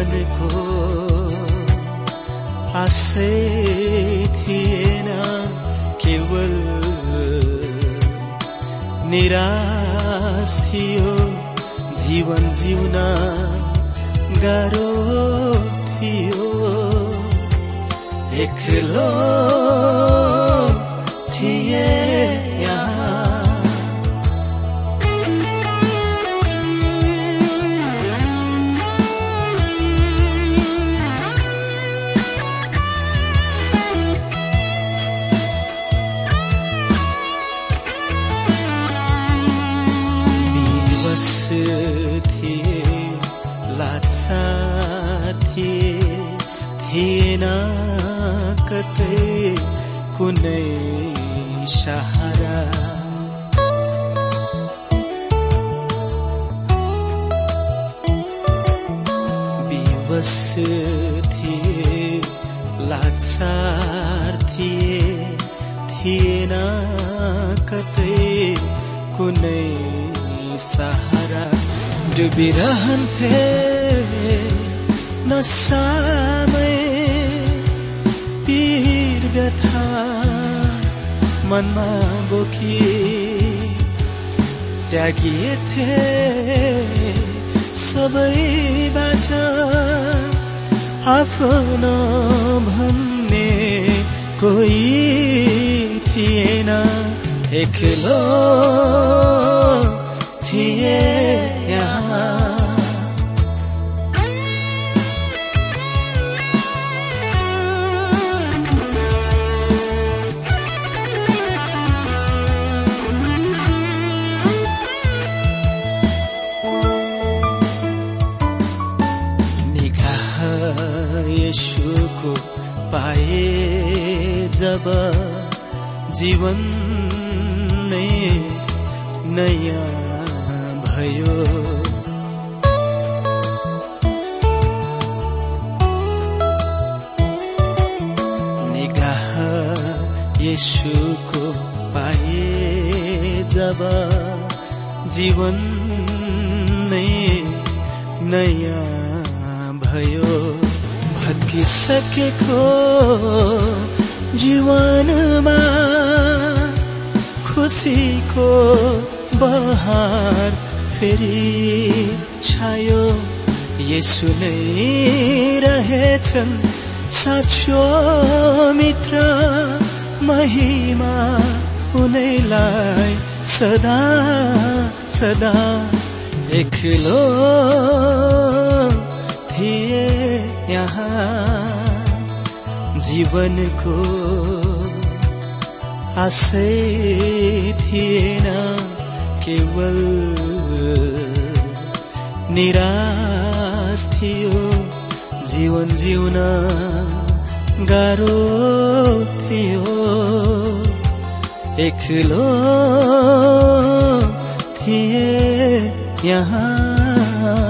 जीवनको आशै थिएन केवल निराश थियो जीवन जिउन गाह्रो थियो। एक्लो लाचार थिए थिएन कतै कुनै सहारा। विवश थिए लाचार थिए थिएन कतै कुनै सहारा। डुबिरहन्थे नसामै पीर व्यथा मनमा बोकी त्यागिएथे सबैबाट आफ्नो भन्ने कोही थिएन। एक्लो थिए यहाँ। जब जीवन नै नयाँ भयो। निगाह यशुको पाए जब जीवन नै नयाँ भयो। भत्किसकेको जीवनमा खुसीको बहार फेरि छायो। यसु नै रहेछन् साँचो मित्र महिमा उनैलाई सदा सदा एक्लो थिए यहाँ। जीवनको आशै थिएन केवल निराश थियो जीवन जिउन गाह्रो थियो। एक्लो थिए यहाँ।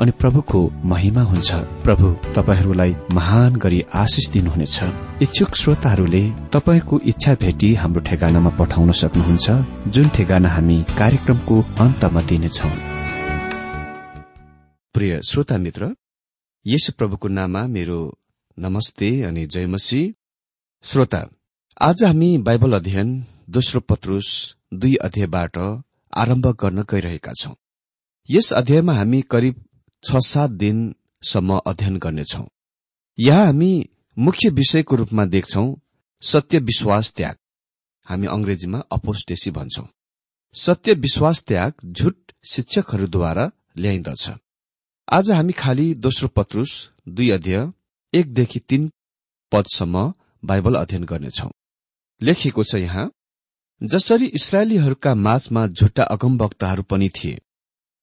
अनि प्रभुको महिमा हुन्छ। प्रभु तपाईँहरूलाई महान गरी आशिष दिनुहुनेछ। इच्छुक श्रोताहरूले तपाईँको इच्छा भेटी हाम्रो ठेगानामा पठाउन सक्नुहुन्छ जुन ठेगाना हामी कार्यक्रमको अन्तमा दिनेछौ। प्रिय श्रोता मित्र यस प्रभुको नाममा मेरो नमस्ते अनि जयमसी श्रोता आज हामी बाइबल अध्ययन दोस्रो पत्रुस दुई अध्यायबाट आरम्भ गर्न गइरहेका छौं। यस अध्यायमा हामी करिब छ सात दिनसम्म अध्ययन गर्नेछौ। यहाँ हामी मुख्य विषयको रूपमा देख्छौ सत्य विश्वास त्याग। हामी अंग्रेजीमा अपोस्टेसी भन्छौं। सत्य विश्वास त्याग झुट शिक्षकहरूद्वारा ल्याइन्दछ आज हामी खालि दोस्रो पत्रुस दुई अध्यय एकदेखि तीन पदसम्म बाइबल अध्ययन गर्नेछौ। लेखिएको छ यहाँ जसरी इसरायलीहरूका माझमा झुट्टा अगमवक्ताहरू पनि थिए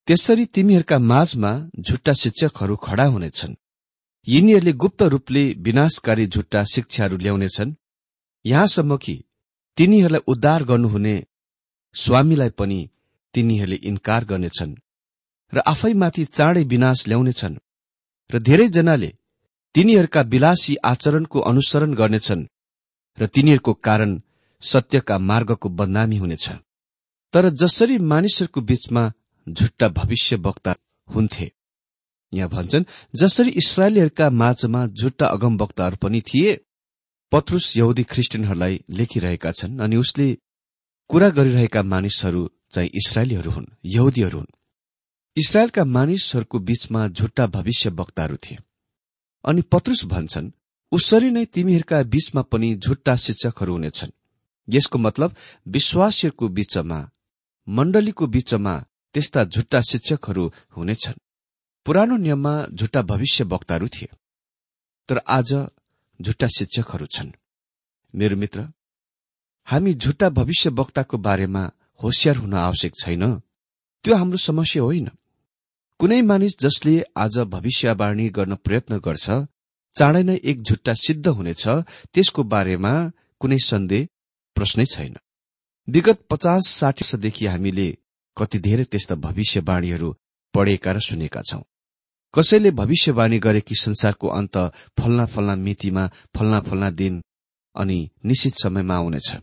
त्यसरी तिमीहरूका माझमा झुट्टा शिक्षकहरू खड़ा हुनेछन्। यिनीहरूले गुप्त रूपले विनाशकारी झुट्टा शिक्षाहरू ल्याउनेछन्। यहाँसम्म कि तिनीहरूलाई उद्धार गर्नुहुने स्वामीलाई पनि तिनीहरूले इन्कार गर्नेछन् र आफैमाथि चाँडै विनाश ल्याउनेछन् र धेरैजनाले तिनीहरूका विलासी आचरणको अनुसरण गर्नेछन् र तिनीहरूको कारण सत्यका मार्गको बदनामी हुनेछ। तर जसरी मानिसहरूको बीचमा झुट्टा भविष्य वक्ता हुन्थे। यहाँ भन्छन् जसरी इसरायलीहरूका माझमा झुट्टा अगम वक्ताहरू पनि थिए पत्रुस यहुदी ख्रिस्टियनहरूलाई लेखिरहेका छन् अनि उसले कुरा गरिरहेका मानिसहरू चाहिँ इसरायलीहरू हुन् यहुदीहरू हुन्। इसरायलका मानिसहरूको बीचमा झुट्टा भविष्य वक्ताहरू थिए। अनि पत्रुस भन्छन् उसरी नै तिमीहरूका बीचमा पनि झुट्टा शिक्षकहरू हुनेछन्। यसको मतलब विश्वासीहरूको बीचमा मण्डलीको बीचमा त्यस्ता झुट्टा शिक्षकहरू हुनेछन्। पुरानो नियममा झुट्टा भविष्य वक्ताहरू थिए। तर आज झुट्टा शिक्षकहरू छन्। मेरो मित्र हामी झुट्टा भविष्य वक्ताको बारेमा होसियार हुन आवश्यक छैन। त्यो हाम्रो समस्या होइन। कुनै मानिस जसले आज भविष्यवाणी गर्न प्रयत्न गर्छ चाँडै नै एक झुट्टा सिद्ध हुनेछ त्यसको बारेमा कुनै सन्देह प्रश्नै छैन। विगत पचास साठी वर्षदेखि हामीले कति धेरै त्यस्ता भविष्यवाणीहरू पढेका र सुनेका छौं। कसैले भविष्यवाणी गरे कि संसारको अन्त फल्ना फल्ना मितिमा फल्ना फल्ना दिन अनि निश्चित समयमा आउनेछ।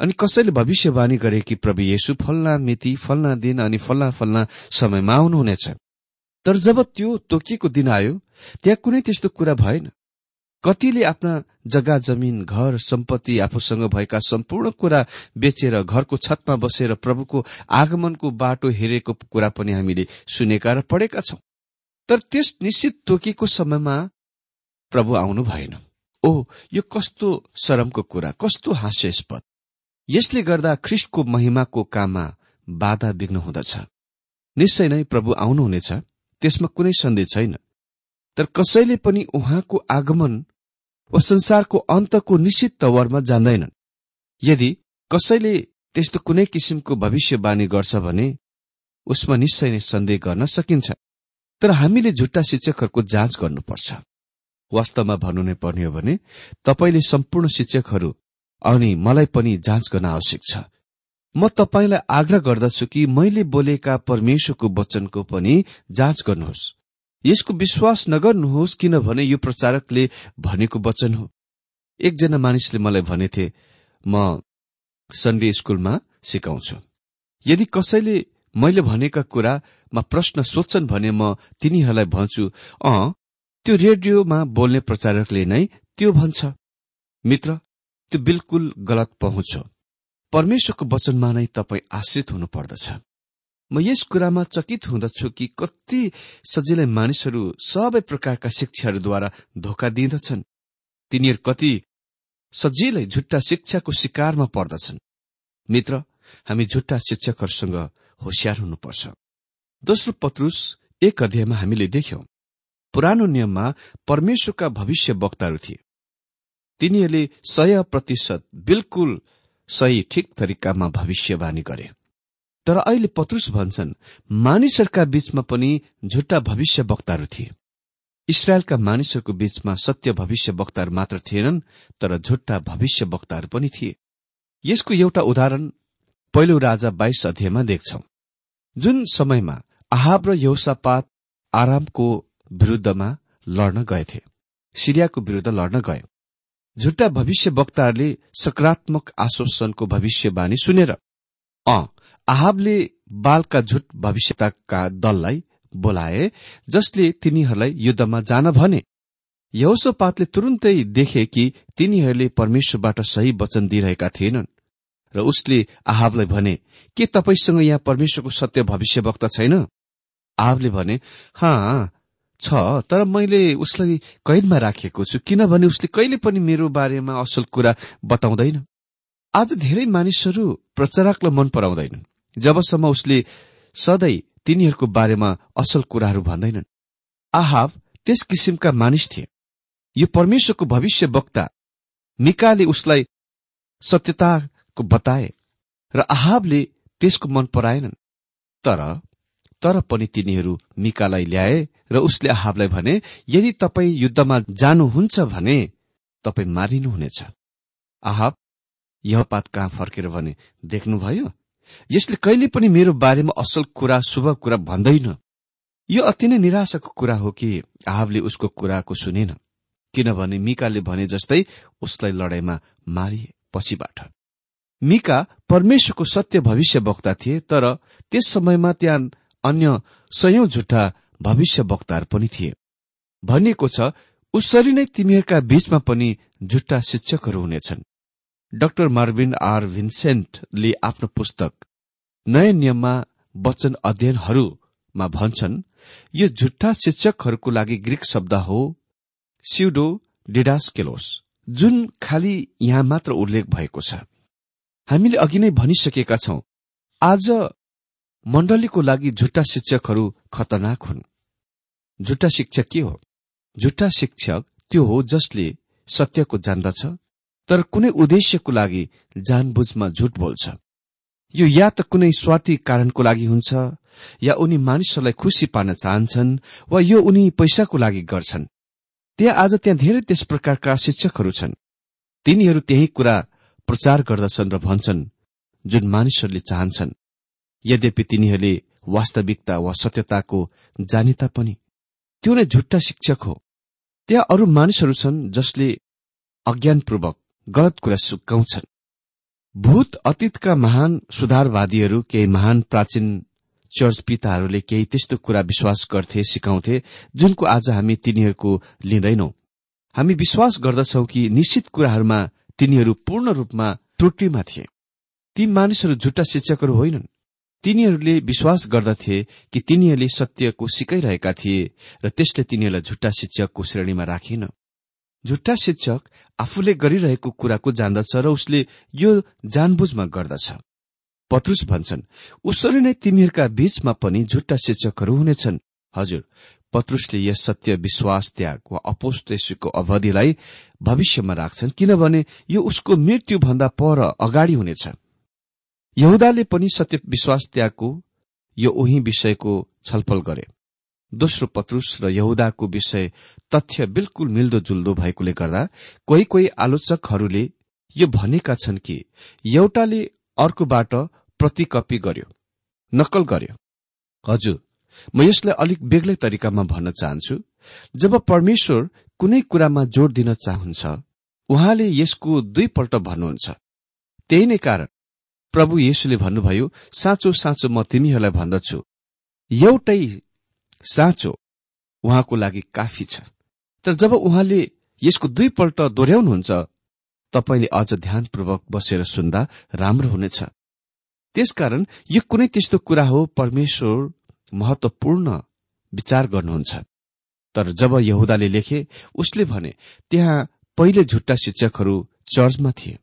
अनि कसैले भविष्यवाणी गरे कि प्रभु येशु फल्ना मिति फल्ना दिन अनि फल्ना फल्ना समयमा आउनुहुनेछ। तर जब त्यो तोकिएको दिन आयो त्यहाँ कुनै त्यस्तो कुरा भएन। कतिले आफ्ना जग्गा जमिन घर सम्पत्ति आफूसँग भएका सम्पूर्ण कुरा बेचेर घरको छतमा बसेर प्रभुको आगमनको बाटो हेरेको कुरा पनि हामीले सुनेका र पढेका छौं। तर त्यस निश्चित तोकिएको समयमा प्रभु आउनु भएन। ओ यो कस्तो शरमको कुरा कस्तो हास्यास्पद। यसले गर्दा ख्रिस्टको महिमाको काममा बाधा विघ्न हुँदछ। निश्चय नै प्रभु आउनुहुनेछ त्यसमा कुनै सन्देह छैन। तर कसैले पनि उहाँको आगमन वा संसारको अन्तको निश्चित तवरमा जान्दैनन्। यदि कसैले त्यस्तो कुनै किसिमको भविष्यवाणी गर्छ भने उसमा निश्चय नै सन्देह गर्न सकिन्छ। तर हामीले झुट्टा शिक्षकहरूको जाँच गर्नुपर्छ। वास्तवमा भन्नु नै पर्ने हो भने तपाईँले सम्पूर्ण शिक्षकहरू अनि मलाई पनि जाँच गर्न आवश्यक छ। म तपाईँलाई आग्रह गर्दछु कि मैले बोलेका परमेश्वरको वचनको पनि जाँच गर्नुहोस्। यसको विश्वास नगर्नुहोस् किनभने यो प्रचारकले भनेको वचन हो। एकजना मानिसले मलाई भनेथे म सन्डे स्कूलमा सिकाउँछु। यदि कसैले मैले भनेका कुरामा प्रश्न सोध्छन् भने म तिनीहरूलाई भन्छु अँ त्यो रेडियोमा बोल्ने प्रचारकले नै त्यो भन्छ। मित्र त्यो बिल्कुल गलत पहुँच। हो परमेश्वरको वचनमा नै तपाईँ आश्रित हुनुपर्दछ। म यस कुरामा चकित हुँदछु कि कति सजिलै मानिसहरू सबै प्रकारका शिक्षाहरूद्वारा धोका दिँदछन्। तिनीहरू कति सजिलै झुट्टा शिक्षाको शिकारमा पर्दछन्। मित्र हामी झुट्टा शिक्षकहरूसँग होसियार हुनुपर्छ। दोस्रो पत्रुस एक अध्यायमा हामीले देख्यौं पुरानो नियममा परमेश्वरका भविष्य वक्ताहरू थिए। तिनीहरूले सय प्रतिशत बिल्कुल सही ठिक तरिकामा भविष्यवाणी गरे। तर अहिले पत्रुस भन्छन् मानिसहरूका बीचमा पनि झुट्टा भविष्य वक्ताहरू थिए। इसरायलका मानिसहरूको बीचमा सत्य भविष्य वक्ताहरू मात्र थिएनन् तर झुट्टा भविष्य वक्ताहरू पनि थिए। यसको एउटा उदाहरण पहिलो राजा बाइस अध्यायमा देख्छौ। जुन समयमा आहाब र यौसापात आरामको विरूद्धमा लड्न गएथे सिरियाको विरूद्ध लड्न गए। झुट्टा भविष्य वक्ताहरूले सकारात्मक आश्वासनको भविष्यवाणी सुनेर अ आहाबले बालका झुट भविष्यताका दललाई बोलाए जसले तिनीहरूलाई युद्धमा जान भने। यहोसोपातले तुरुन्तै देखे कि तिनीहरूले परमेश्वरबाट सही वचन दिइरहेका थिएनन्। र उसले आहाबलाई भने के तपाईँसँग यहाँ परमेश्वरको सत्य भविष्यवक्ता छैन? आहाबले भने हा छ तर मैले उसलाई कैदमा राखेको छु किनभने उसले कहिले पनि मेरो बारेमा असल कुरा बताउँदैन। आज धेरै मानिसहरू प्रचारकलाई मन पराउँदैनन्। जबसम्म उसले सधैँ तिनीहरूको बारेमा असल कुराहरू भन्दैनन्। आहाब त्यस किसिमका मानिस थिए। यो परमेश्वरको भविष्य वक्ता मिकाले उसलाई सत्यताको बताए र आहाबले त्यसको मन पराएनन्। तर तर पनि तिनीहरू मिकालाई ल्याए र उसले आहाबलाई भने यदि तपाईँ युद्धमा जानुहुन्छ भने तपाईँ मारिनुहुनेछ। आहाब यहपात कहाँ फर्केर भने देख्नुभयो? यसले कहिले पनि मेरो बारेमा असल कुरा शुभ कुरा भन्दैन। यो अति नै निराशाको कुरा हो कि आहाबले उसको कुराको सुनेन किनभने मिकाले भने जस्तै उसलाई लडाईँमा मारिए पछिबाट मिका परमेश्वरको सत्य भविष्य वक्ता थिए तर त्यस समयमा त्यहाँ अन्य सयौं झुट्टा भविष्य वक्ताहरू पनि थिए। भनिएको छ उसरी नै तिमीहरूका बीचमा पनि झुट्टा शिक्षकहरू हुनेछन्। डाक्टर मार्विन आर भिन्सेन्टले आफ्नो पुस्तक नयाँ नियममा वचन अध्ययनहरूमा भन्छन् यो झुट्टा शिक्षकहरूको लागि ग्रीक शब्द हो सिउडो डिडास्केलोस जुन खालि यहाँ मात्र उल्लेख भएको छ। हामीले अघि नै भनिसकेका छौं आज मण्डलीको लागि झुट्टा शिक्षकहरू खतरनाक हुन्। झुट्टा शिक्षक के हो? झुट्टा शिक्षक त्यो हो जसले सत्यको जान्दछ तर कुनै उद्देश्यको लागि जानबुझमा झुट बोल्छ। यो या त कुनै स्वार्थी कारणको लागि हुन्छ या उनी मानिसहरूलाई खुसी पार्न चाहन्छन् वा यो उनी पैसाको लागि गर्छन्। त्यहाँ आज त्यहाँ धेरै त्यस प्रकारका शिक्षकहरू छन्। तिनीहरू त्यही कुरा प्रचार गर्दछन् र भन्छन् जुन मानिसहरूले चाहन्छन्। यद्यपि तिनीहरूले वास्तविकता वा सत्यताको जाने तापनि त्यो नै झुट्टा शिक्षक हो। त्यहाँ अरू मानिसहरू छन् जसले अज्ञानपूर्वक गलत कुरा सुकाउँछन्। भूत अतीतका महान सुधारवादीहरू केही महान प्राचीन चर्च पिताहरूले केही त्यस्तो कुरा विश्वास गर्थे सिकाउँथे जुनको आज हामी तिनीहरूको लिँदैनौ। हामी विश्वास गर्दछौ कि निश्चित कुराहरूमा तिनीहरू पूर्ण रूपमा त्रुटिमा थिए। ती मानिसहरू झुट्टा शिक्षकहरू होइनन्। तिनीहरूले विश्वास गर्दथे कि तिनीहरूले सत्यको सिकाइरहेका थिए र त्यसले तिनीहरूलाई झुट्टा शिक्षकको श्रेणीमा राखिन। झुट्टा शिक्षक आफूले गरिरहेको कुराको जान्दछ र उसले यो जानबुझमा गर्दछ। पत्रुस भन्छन् उसरी नै तिमीहरूका बीचमा पनि झुट्टा शिक्षकहरू हुनेछन्। हजुर पत्रुसले यस सत्य विश्वास त्याग वा अपोस्टेसीको अवधिलाई भविष्यमा राख्छन् किनभने यो उसको मृत्युभन्दा पर अगाडि हुनेछ। यहुदाले पनि सत्य विश्वास त्यागको यो उही विषयको छलफल गरे। दोस्रो पत्रुस र यहुदाको विषय तथ्य बिल्कुल मिल्दोजुल्दो भएकोले गर्दा कोही कोही आलोचकहरूले यो भनेका छन् कि एउटाले अर्कोबाट प्रतिकपी गर्यो नक्कल गर्यो। हजुर म यसलाई अलिक बेग्लै तरिकामा भन्न चाहन्छु। जब परमेश्वर कुनै कुरामा जोड़ दिन चाहन्छ उहाँले यसको दुईपल्ट भन्नुहुन्छ। त्यही नै कारण प्रभु येशुले भन्नुभयो साँचो साँचो म तिमीहरूलाई भन्दछु। एउटै साँचो उहाँको लागि काफी छ। तर जब उहाँले यसको दुईपल्ट दोहोऱ्याउनुहुन्छ तपाईँले अझ ध्यानपूर्वक बसेर सुन्दा राम्रो हुनेछ। त्यसकारण यो कुनै त्यस्तो कुरा हो परमेश्वर महत्वपूर्ण विचार गर्नुहुन्छ। तर जब यहुदाले लेखे उसले भने त्यहाँ पहिले झुट्टा शिक्षकहरू चर्चमा थिए।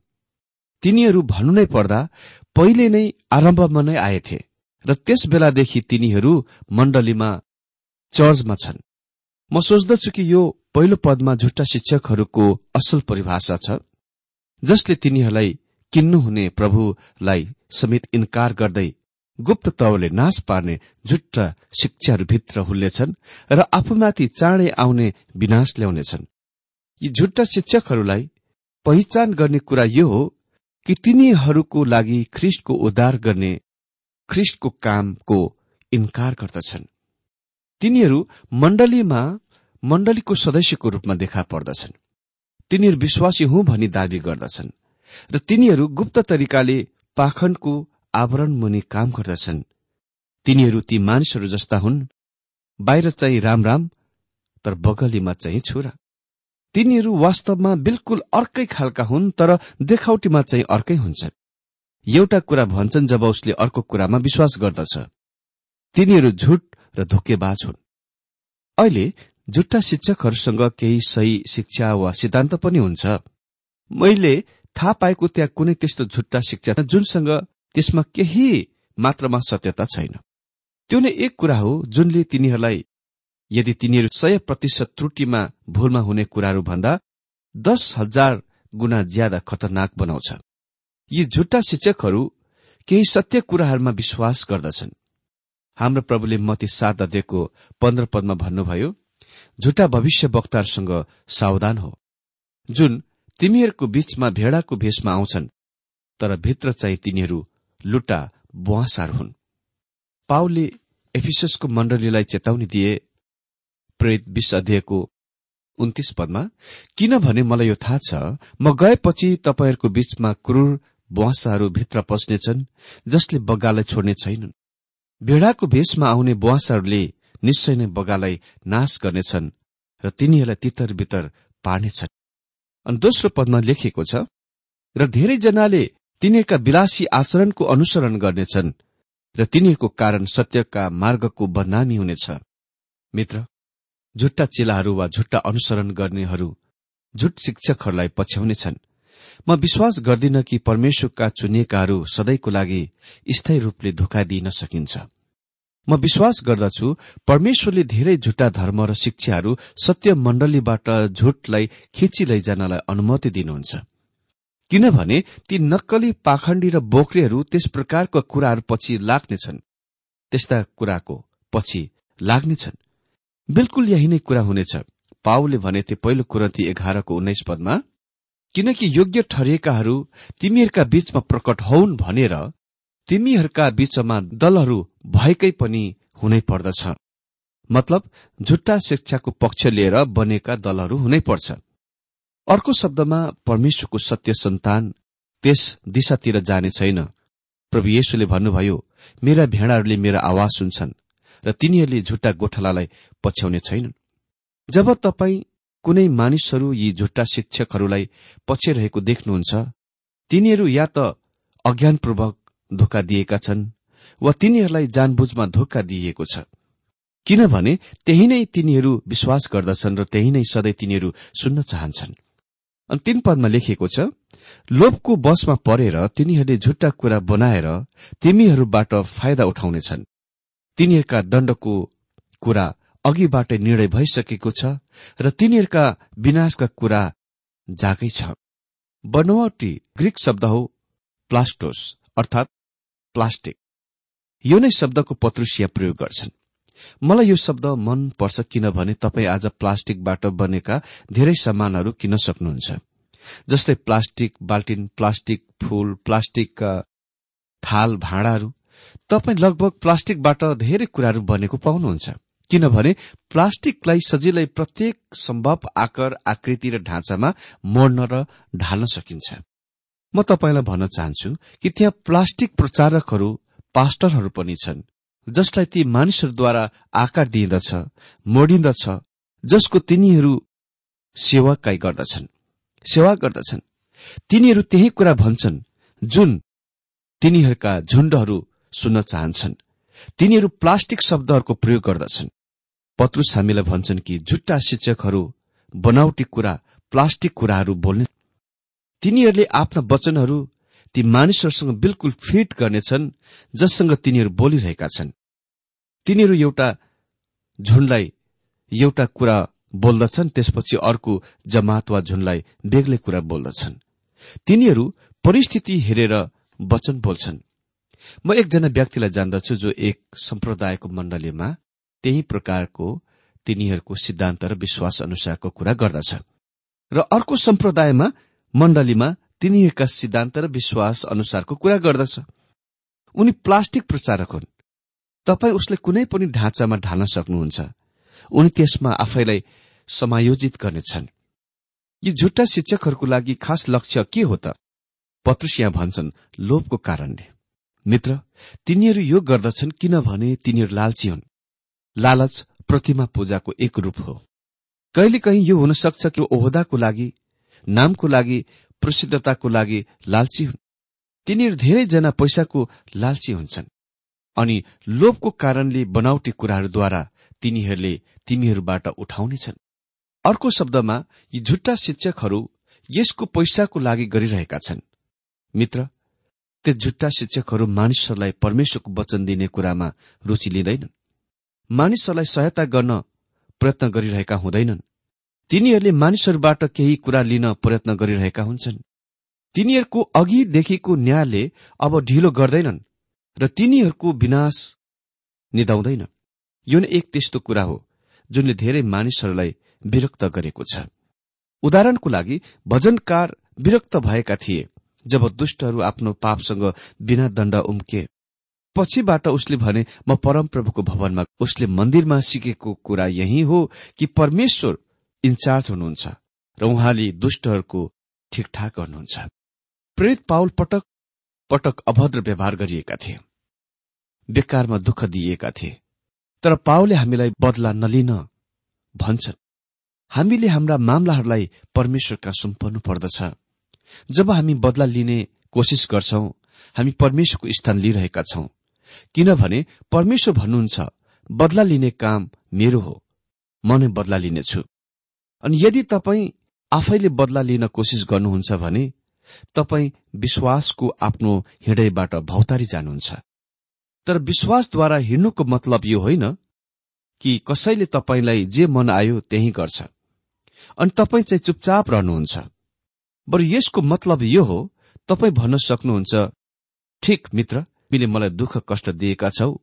तिनीहरू भन्नु नै पर्दा पहिले नै आरम्भमा नै आएथे र त्यस बेलादेखि तिनीहरू मण्डलीमा चर्चमा छन्। म सोच्दछु कि यो पहिलो पदमा झुट्टा शिक्षकहरूको असल परिभाषा छ जसले तिनीहरूलाई किन्नुहुने प्रभुलाई समेत इन्कार गर्दै गुप्त तौरले नाश पार्ने झुट्टा शिक्षाहरूभित्र हुल्लेछन् र आफूमाथि चाँडै आउने विनाश ल्याउनेछन्। यी झुट्टा शिक्षकहरूलाई पहिचान गर्ने कुरा यो हो कि तिनीहरूको लागि ख्रिस्टको उद्धार गर्ने ख्रिस्टको कामको इन्कार गर्दछन्। तिनीहरू मण्डलीमा मण्डलीको सदस्यको रूपमा देखा पर्दछन्। तिनीहरू विश्वासी हुँ भनी दावी गर्दछन् र तिनीहरू गुप्त तरिकाले पाखण्डको आवरण मुनि काम गर्दछन्। तिनीहरू ती मानिसहरू जस्ता हुन् बाहिर चाहिँ राम राम तर बगलीमा चाहिँ छोरा। तिनीहरू वास्तवमा बिल्कुल अर्कै खालका हुन् तर देखाउटीमा चाहिँ अर्कै हुन्छन्। एउटा कुरा भन्छन् जब उसले अर्को कुरामा विश्वास गर्दछ। तिनीहरू झुट र धोकेबाज हुन्। अहिले झुट्टा शिक्षकहरूसँग केही सही शिक्षा वा सिद्धान्त पनि हुन्छ। मैले थाहा पाएको त्यहाँ कुनै त्यस्तो झुट्टा शिक्षा जुनसँग त्यसमा केही मात्रामा सत्यता छैन। त्यो नै एक कुरा हो जुनले तिनीहरूलाई यदि तिनीहरू सय प्रतिशत त्रुटिमा भूलमा हुने कुराहरू भन्दा दस हजार गुणा ज्यादा खतरनाक बनाउँछ यी झुट्टा शिक्षकहरू केही सत्य कुराहरूमा विश्वास गर्दछन्। हाम्रो प्रभुले मती सात अध्ययको पन्ध्र पदमा भन्नुभयो झुटा भविष्य वक्ताहरूसँग सावधान हो। जुन तिमीहरूको बीचमा भेड़ाको भेषमा आउँछन् तर भित्र चाहिँ तिनीहरू लुट्टा बुवासार हुन्। पाउले एफिसको मण्डलीलाई चेतावनी दिए प्रेत विष अध्ययको उन्तिस पदमा किनभने मलाई यो थाहा छ म गएपछि तपाईँहरूको बीचमा क्रूर बुवासाहरू भित्र पस्नेछन् जसले बग्गालाई छोड्ने छैनन्। भेड़ाको भेषमा आउने बुवासहरूले निश्चय नै बगालाई नाश गर्नेछन् र तिनीहरूलाई तितर बितर पार्नेछन्। अनि दोस्रो पदमा लेखिएको छ र धेरैजनाले तिनीहरूका विलासी आचरणको अनुसरण गर्नेछन् र तिनीहरूको कारण सत्यका मार्गको बदनामी हुनेछ। मित्र झुट्टा चेलाहरू वा झुट्टा अनुसरण गर्नेहरू झुट शिक्षकहरूलाई पछ्याउनेछन्। म विश्वास गर्दिन कि परमेश्वरका चुनिएकाहरू सधैँको लागि स्थायी रूपले धोका दिन सकिन्छ। म विश्वास गर्दछु परमेश्वरले धेरै झुट्टा धर्म र शिक्षाहरू सत्य मण्डलीबाट झुटलाई खिची लैजानलाई अनुमति दिनुहुन्छ। किनभने ती नक्कली पाखण्डी र बोक्रेहरू त्यस प्रकारको कुराहरू पछि लाग्नेछन्। त्यस्ता कुराको पछि लाग्नेछन्। बिल्कुल यही नै कुरा हुनेछ। पाउले भने थिए पहिलो कुरती एघारको उन्नाइस पदमा किनकि योग्य ठरिएकाहरू तिमीहरूका बीचमा प्रकट हौन् भनेर तिमीहरूका बीचमा दलहरू भएकै पनि हुनै पर्दछ। मतलब झुट्टा शिक्षाको पक्ष लिएर बनेका दलहरू हुनै पर्छ। अर्को शब्दमा परमेश्वरको सत्य सन्तान त्यस दिशातिर जाने छैन। प्रभु येशुले भन्नुभयो मेरा भेडाहरूले मेरा आवाज सुन्छन् र तिनीहरूले झुट्टा गोठालालाई पछ्याउने छैनन्। जब तपाईँ कुनै मानिसहरू यी झुट्टा शिक्षकहरूलाई पछ्याइरहेको देख्नुहुन्छ? तिनीहरू या त अज्ञानपूर्वक धोका दिएका छन् वा तिनीहरूलाई जानबुझमा धोका दिइएको छ। किनभने त्यही नै तिनीहरू विश्वास गर्दछन् र त्यही नै सधैँ तिनीहरू सुन्न चाहन्छन्। अनि तीन पदमा लेखिएको छ लोभको बसमा परेर तिनीहरूले झुट्टा कुरा बनाएर तिमीहरूबाट फाइदा उठाउनेछन्। तिनीहरूका दण्डको कुरा अघिबाटै निर्णय भइसकेको छ र तिनीहरूका विनाशका कुरा जागै छ। बनौटी ग्रीक शब्द हो प्लास्टोस अर्थात प्लास्टिक। यो नै शब्दको पत्रुसिया प्रयोग गर्छन्। मलाई यो शब्द मन पर्छ किनभने तपाईँ आज प्लास्टिकबाट बनेका धेरै सामानहरू किन्न सक्नुहुन्छ। जस्तै प्लास्टिक बाल्टिन प्लास्टिक फूल प्लास्टिकका थाल भाँडाहरू। तपाईँ लगभग प्लास्टिकबाट धेरै कुराहरू बनेको पाउनुहुन्छ। किनभने प्लास्टिकलाई सजिलै प्रत्येक सम्भव आकार आकृति र ढाँचामा मोड्न र ढाल्न सकिन्छ। म तपाईँलाई भन्न चाहन्छु कि त्यहाँ प्लास्टिक प्रचारकहरू पास्टरहरू पनि छन् जसलाई ती मानिसहरूद्वारा आकार दिइदछ मोडिन्दछ जसको तिनीहरू सेवाकाई गर्दछन्। सेवा गर्दछन्। तिनीहरू त्यही कुरा भन्छन् जुन तिनीहरूका झुण्डहरू सुन्न चाहन्छन्। तिनीहरू प्लास्टिक शब्दहरूको प्रयोग गर्दछन्। पत्रुस हामीलाई भन्छन् कि झुट्टा शिक्षकहरू बनावटी कुरा प्लास्टिक कुराहरू बोल्ने। तिनीहरूले आफ्ना वचनहरू ती मानिसहरूसँग बिल्कुल फिट गर्नेछन् जससँग तिनीहरू बोलिरहेका छन्। तिनीहरू एउटा झुन्डलाई एउटा कुरा बोल्दछन् त्यसपछि अर्को जमात वा झुन्डलाई बेग्लै कुरा बोल्दछन्। तिनीहरू परिस्थिति हेरेर वचन बोल्छन्। म एकजना व्यक्तिलाई जान्दछु जो एक सम्प्रदायको मण्डलीमा त्यही प्रकारको तिनीहरूको सिद्धान्त र विश्वास अनुसारको कुरा गर्दछ। र अर्को सम्प्रदायमा मण्डलीमा तिनीहरूका सिद्धान्त र विश्वास अनुसारको कुरा गर्दछ। उनी प्लास्टिक प्रचारक हुन्। तपाईँ उसले कुनै पनि ढाँचामा ढाल्न सक्नुहुन्छ। उनी त्यसमा आफैलाई समायोजित गर्नेछन्। यी झुट्टा शिक्षकहरूको लागि खास लक्ष्य के हो त? पत्रुस यहाँ भन्छन् लोभको कारणले। मित्र तिनीहरू यो गर्दछन् किनभने तिनीहरू लालची हुन्। लालच प्रतिमा पूजाको एक रूप हो। कहिलेकाहीँ यो हुन सक्छ कि ओहदाको लागि नामको लागि प्रसिद्धताको लागि लालची हुन्। तिनीहरू धेरैजना पैसाको लालची हुन्छन्। अनि लोभको कारणले बनावटी कुराहरूद्वारा तिनीहरूले तिमीहरूबाट उठाउनेछन्। अर्को शब्दमा यी झुट्टा शिक्षकहरू यसको पैसाको लागि गरिरहेका छन्। मित्र त्यो झुट्टा शिक्षकहरू मानिसहरूलाई परमेश्वरको वचन दिने कुरामा रुचि लिँदैनन्। मानिसहरूलाई सहायता गर्न प्रयत्न गरिरहेका हुँदैनन्। तिनीहरूले मानिसहरूबाट केही कुरा लिन प्रयत्न गरिरहेका हुन्छन्। तिनीहरूको अघिदेखिको न्यायले अब ढिलो गर्दैनन् र तिनीहरूको विनाश निधाउँदैन यो नै एक त्यस्तो कुरा हो जुनले धेरै मानिसहरूलाई विरक्त गरेको छ। उदाहरणको लागि भजनकार विरक्त भएका थिए जब दुष्टहरू आफ्नो पापसँग बिना दण्ड उम्के पछिबाट उसले भने म परमप्रभुको भवनमा उसले मन्दिरमा सिकेको कुरा यही हो कि परमेश्वर इन्चार्ज हुनुहुन्छ र उहाँले दुष्टहरूको ठिकठाक गर्नुहुन्छ। प्रेरित पाउल पटक पटक अभद्र व्यवहार गरिएका थिए। बेकारमा दुःख दिइएका थिए। तर पाओले हामीलाई बदला नलिन भन्छन्। हामीले हाम्रा मामलाहरूलाई परमेश्वरका सुम्पर्नु पर्दछ। जब हामी बदला लिने कोसिस गर्छौं हामी परमेश्वरको स्थान लिइरहेका छौं किनभने परमेश्वर भन्नुहुन्छ बदला लिने काम मेरो हो म नै बदला लिनेछु। अनि यदि तपाईँ आफैले बदला लिन कोसिस गर्नुहुन्छ भने तपाईँ विश्वासको आफ्नो हृदयबाट भौतारी जानुहुन्छ। तर विश्वासद्वारा हिँड्नुको मतलब यो होइन कि कसैले तपाईँलाई जे मन आयो त्यही गर्छ। अनि तपाईँ चाहिँ चुपचाप रहनुहुन्छ। बरु यसको मतलब यो हो तपाईँ भन्न सक्नुहुन्छ ठिक मित्र तिमीले मलाई दुःख कष्ट दिएका छौ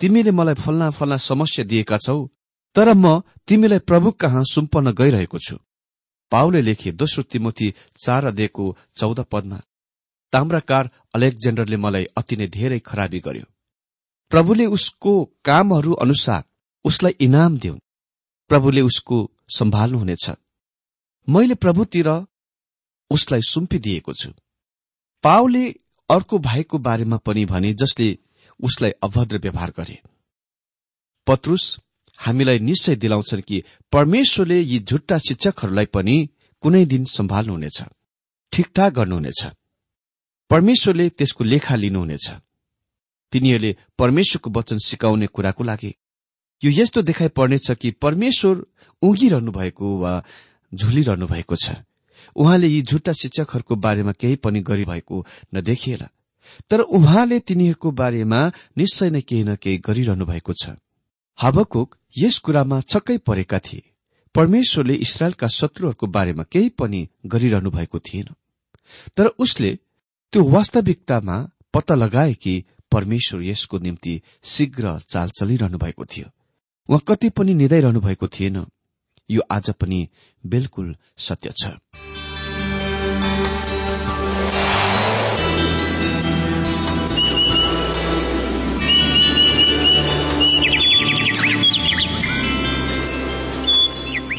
तिमीले मलाई फल्ना फल्ना समस्या दिएका छौ तर म तिमीलाई प्रभु कहाँ सुम्पन्न गइरहेको छु। पाउले लेखे दोस्रो तिमोथी चार अध्ययको चौध पदमा ताम्राकार अलेक्जेन्डरले मलाई अति नै धेरै खराबी गर्यो। प्रभुले उसको कामहरू अनुसार उसलाई इनाम दिउन्। प्रभुले उसको सम्हाल्नुहुनेछ मैले प्रभुतिर उसलाई सुम्पिदिएको छु। पाओले अर्को भाइको बारेमा पनि भने जसले उसलाई अभद्र व्यवहार गरे। पत्रुस हामीलाई निश्चय दिलाउँछन् कि परमेश्वरले यी झुट्टा शिक्षकहरूलाई पनि कुनै दिन सम्हाल्नुहुनेछ ठिकठाक गर्नुहुनेछ। परमेश्वरले त्यसको लेखा लिनुहुनेछ। तिनीहरूले परमेश्वरको वचन सिकाउने कुराको लागि। यो यस्तो देखाइ पर्नेछ कि परमेश्वर उघिरहनु भएको वा झुलिरहनु भएको छ। उहाँले यी झुट्टा शिक्षकहरूको बारेमा केही पनि गरिरहेको नदेखिएला। तर उहाँले तिनीहरूको बारेमा निश्चय नै केही न केही गरिरहनु भएको छ। हाबकुक यस कुरामा छक्कै परेका थिए। परमेश्वरले इसरायलका शत्रुहरूको बारेमा केही पनि गरिरहनु भएको थिएन। तर उसले त्यो वास्तविकतामा पत्ता लगाए कि परमेश्वर यसको निम्ति शीघ्र चाल चलिरहनु भएको थियो। उहाँ कति पनि निधाइरहनु भएको थिएन। यो आज पनि बिल्कुल सत्य छ।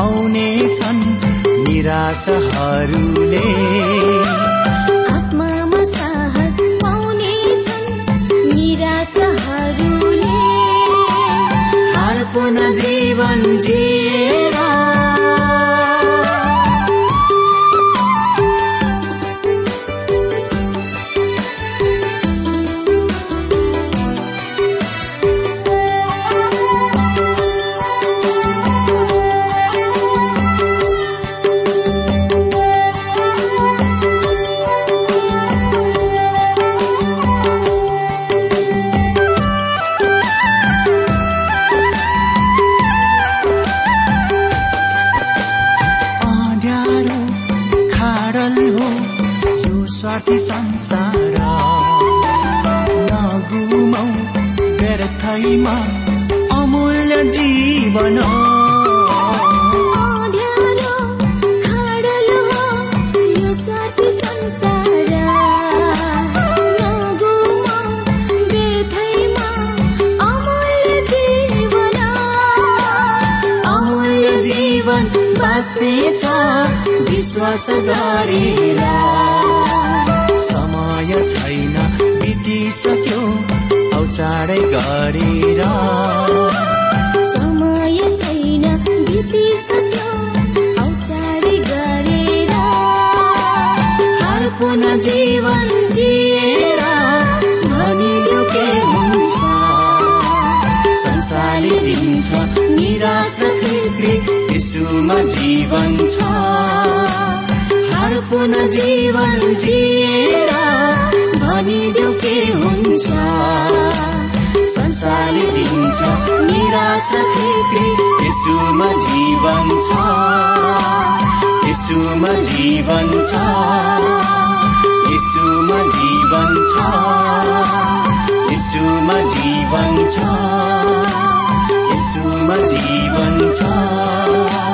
पाउने छन् निराशहरूले। आत्मामा साहस पाउने छन् निराशहरूले। अर्पण जीवन जिएर। बितिसक्यो औचाडै गरेर। समय छैन बितिसक्यो औचाडै गरेर। हर पुनः जीवन जिएर भनिलो के हुन्छ। संसारले दिन्छ निराश फिक्री यसुमा जीवन छ। पुन जीवन जिएर भनिदेऊ के हुन्छ। संसारले दिन्छ निराश यसुमा जीवन छ। यसुमा जीवन छ। यसुमा जीवन छ। यसुमा जीवन छ। यसुमा जीवन छ।